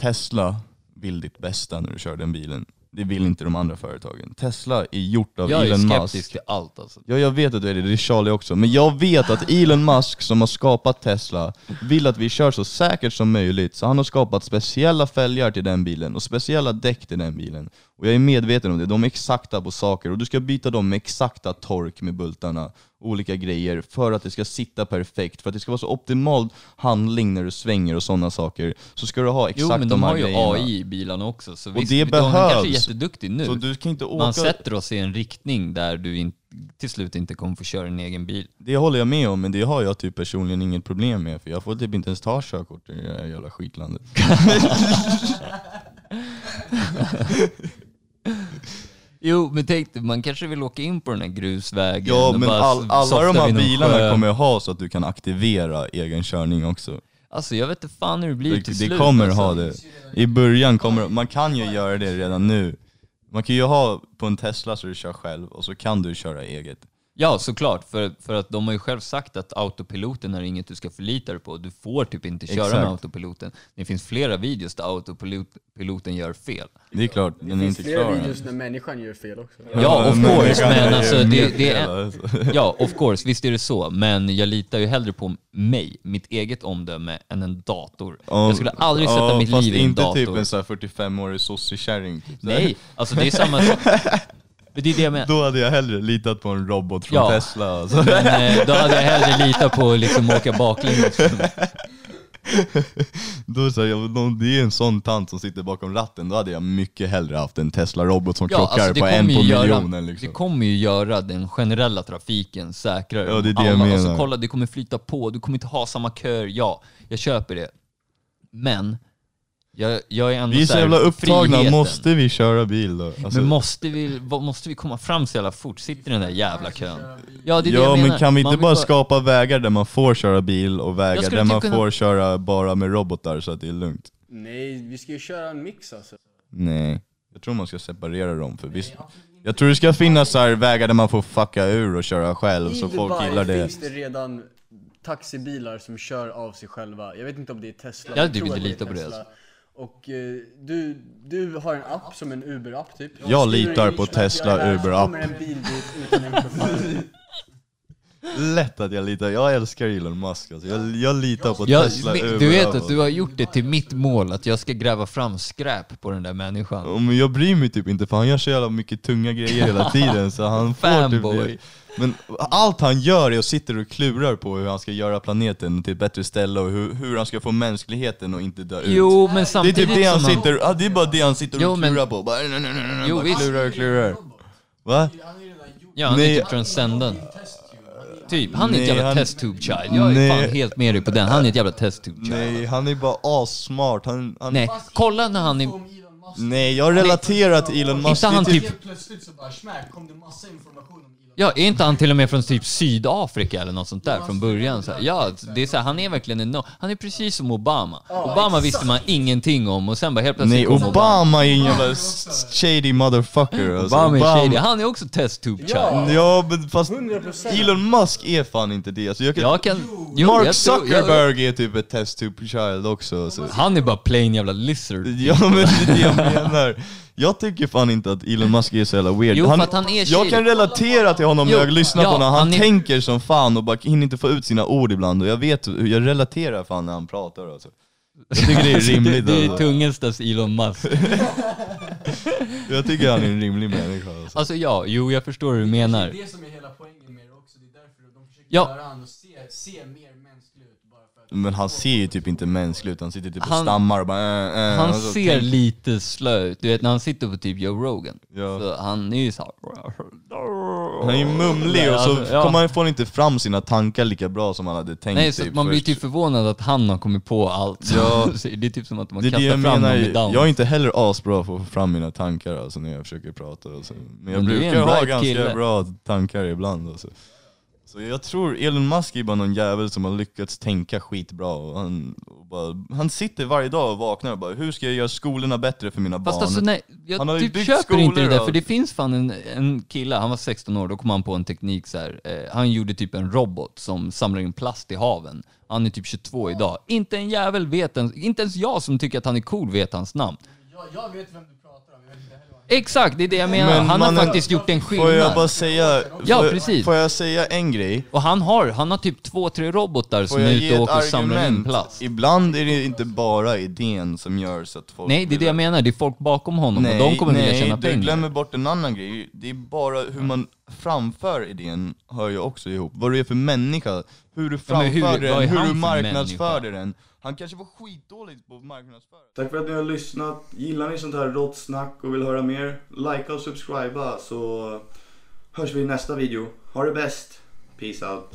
Tesla vill ditt bästa när du kör den bilen. Det vill inte de andra företagen. Tesla är gjort av Jag är Elon skeptisk Musk. till allt alltså. Ja, jag vet att du är det, det är Charlie också. Men jag vet att Elon Musk som har skapat Tesla vill att vi kör så säkert som möjligt. Så han har skapat speciella fälgar till den bilen och speciella däck till den bilen. Och jag är medveten om det, de är exakta på saker och du ska byta dem med exakta tork med bultarna. Olika grejer för att det ska sitta perfekt, för att det ska vara så optimal handling när du svänger och sådana saker. Så ska du ha exakt Jo men de här har ju grejerna. AI i bilarna också, så Och visst, det de kanske är behövs. jätteduktig nu. Så du kan inte åka... Man sätter oss i en riktning där du in, till slut inte kommer få köra en egen bil. Det håller jag med om, men det har jag typ personligen inget problem med för jag får typ inte ens ta körkort i det här jävla skitlandet. Jo men tänk dig, man kanske vill åka in på den här grusvägen Ja och men bara all, alla softa de här vid någon bilarna sjö. kommer ha så att du kan aktivera egen körning också. Alltså jag vet inte fan hur det blir Det, till det slut kommer alltså. ha det. I början kommer man kan ju göra det redan nu. Man kan ju ha på en Tesla så du kör själv och så kan du köra eget. Ja såklart, för, för att de har ju själv sagt att autopiloten är inget du ska förlita dig på. Du får typ inte köra Exakt. med autopiloten. Det finns flera videos där autopiloten gör fel. Det är klart, den är finns inte flera videos när människan gör fel också. Ja, of course, men alltså det, det är... alltså. Ja, of course, visst är det så. Men jag litar ju hellre på mig, mitt eget omdöme, än en dator. jag skulle aldrig sätta Ja, mitt fast liv i en inte dator. typ en sån här 45-årig sossekärring. typ. Nej, alltså det är samma sak. Men det är det jag menar. Då hade jag hellre litat på en robot från Ja. Tesla. Alltså. Men eh, då hade jag hellre litat på att liksom åka baklänges. Då så här, jag, om det är en sån tant som sitter bakom ratten, då hade jag mycket hellre haft en Tesla-robot som krockar alltså det på en på miljonen. Liksom. det kommer ju göra den generella trafiken säkrare. Ja, det är det jag menar. Alltså, kolla, det kommer flyta på, du kommer inte ha samma köer. Ja, jag köper det. Men, jag, jag är ändå Vi är så jävla upptagna, friheten. måste vi köra bil då? Alltså, Men måste vi, måste vi komma fram så jävla fort? Sitter i den där jävla kön? Ja, det är det ja jag menar. men kan vi Man inte vill bara skapa vägar där man får köra bil och vägar där man typ kunna- får köra bara med robotar så att det är lugnt? Nej, vi ska ju köra en mix alltså. Nej, jag tror man ska separera dem för visst Jag tror det ska finnas så här vägar där man får fucka ur och köra själv så I folk Dubai gillar det finns det redan taxibilar som kör av sig själva. Jag vet inte om det är Tesla. Jag tror inte är lita på det, Tesla. alltså. Och eh, du, du har en app som en Uber-app typ. Jag litar på Tesla Uber-app. kommer en bil dit utan en chaufför. Lätt att jag litar, jag älskar Elon Musk alltså. jag, jag litar på Jag, Tesla Uber du vet att du har gjort det till mitt mål, att jag ska gräva fram skräp på den där människan. Ja, Men jag bryr mig typ inte för han gör så jävla mycket tunga grejer hela tiden så han får typ Men allt han gör är att sitta och klurar på hur han ska göra planeten till ett bättre ställe och hur, hur han ska få mänskligheten att inte dö ut Jo, men Det är samtidigt typ det han sitter, ja, det är bara det han sitter och Jo, men- klurar på, bara, Jo, bara visst. klurar och klurar Va? Ja, han är typ transcendent. Typ, han är ett jävla han- test-tube child. Jag är Nej. fan helt med dig på den. Han är ett jävla test-tube child. Nej, han är bara assmart, han, han Nej, kolla när han är... Nej, jag relaterar till Elon Musk, Inte det är han typ typ... Plötsligt så bara smack kom det massa information om Ja, är inte han till och med från typ Sydafrika eller något sånt där från början? Så här, ja, det är så här, han är verkligen en no Han är precis som Obama. Obama visste man ingenting om och sen bara helt plötsligt Nej, kom Obama är en jävla shady motherfucker alltså. Obama är shady. Han är också test-tube child. Ja men fast 100%. Elon Musk är fan inte det. Alltså, jag kan, Jag kan... Jo, Mark jag tror- jag- Zuckerberg är typ ett test tube child också. Så. Han är bara plain jävla lizard. Ja men det är det jag menar. Jag tycker fan inte att Elon Musk är så jävla weird. Jo, för att han är jag kan relatera till honom Jo, när jag lyssnar ja, på honom, han, han är- tänker som fan och bara hinner inte få ut sina ord ibland och jag vet, hur- jag relaterar fan när han pratar alltså. Jag tycker det är rimligt Det, det är alltså. tungelstas Elon Musk. Jag tycker han är en rimlig människa alltså. Alltså ja, jo jag förstår hur du menar. Det är det som är hela poängen med det också, det är därför de försöker Ja. göra han och se, se mer mänsklig ut bara för att Men han ser ju typ inte mänsklig ut, han sitter typ och Han- stammar och bara äh, äh, Han och så ser tänk- lite slö ut, du vet när han sitter på typ Joe Rogan. Ja. Så han är ju såhär... Han är ju mumlig och så Alltså, ja. kommer han, får han inte fram sina tankar lika bra som han hade tänkt Nej, så typ att man blir först. typ förvånad att han har kommit på allt. Ja. Så det är typ som att man Det är det kastar jag fram menar, någon med down. jag är inte heller asbra på att få fram mina tankar alltså, när jag försöker prata alltså. Men jag Men du är brukar en ha bright ganska kille. bra tankar ibland alltså. Så jag tror Elon Musk är bara någon jävel som har lyckats tänka skitbra och han, och bara, han sitter varje dag och vaknar och bara hur ska jag göra skolorna bättre för mina Fast barn? alltså nej, Han har jag typ byggt köper inte det skolor där, och- för det finns fan en, en kille, han var 16 år, då kom han på en teknik så här. Eh, han gjorde typ en robot som samlar in plast i haven. Han är typ 22 idag. Inte en jävel vet ens, inte ens jag som tycker att han är cool vet hans namn. jag, jag vet vem du pratar om, jag vet inte heller Exakt, det är det jag menar. Men han mannen- har faktiskt gjort en Får jag skillnad. bara säga, Ja, får, precis. får jag säga en grej? Och han har, han har typ två, tre robotar som Får är jag ute och åker och samlar in argument? plast. Ibland är det inte bara idén som gör så att folk Nej, det är det jag menar. Det är folk bakom honom och de kommer vilja tjäna du pengar. glömmer bort en annan grej. Det är bara hur man framför idén hör ju också ihop. Vad du är för människa, hur du Ja, hur- framför är den, hur du för marknadsför den. Han kanske var skitdålig på marknadsföra. Tack för att ni har lyssnat. Gillar ni sånt här rått snack och vill höra mer? Likea och subscriba så hörs vi i nästa video. Ha det bäst. Peace out.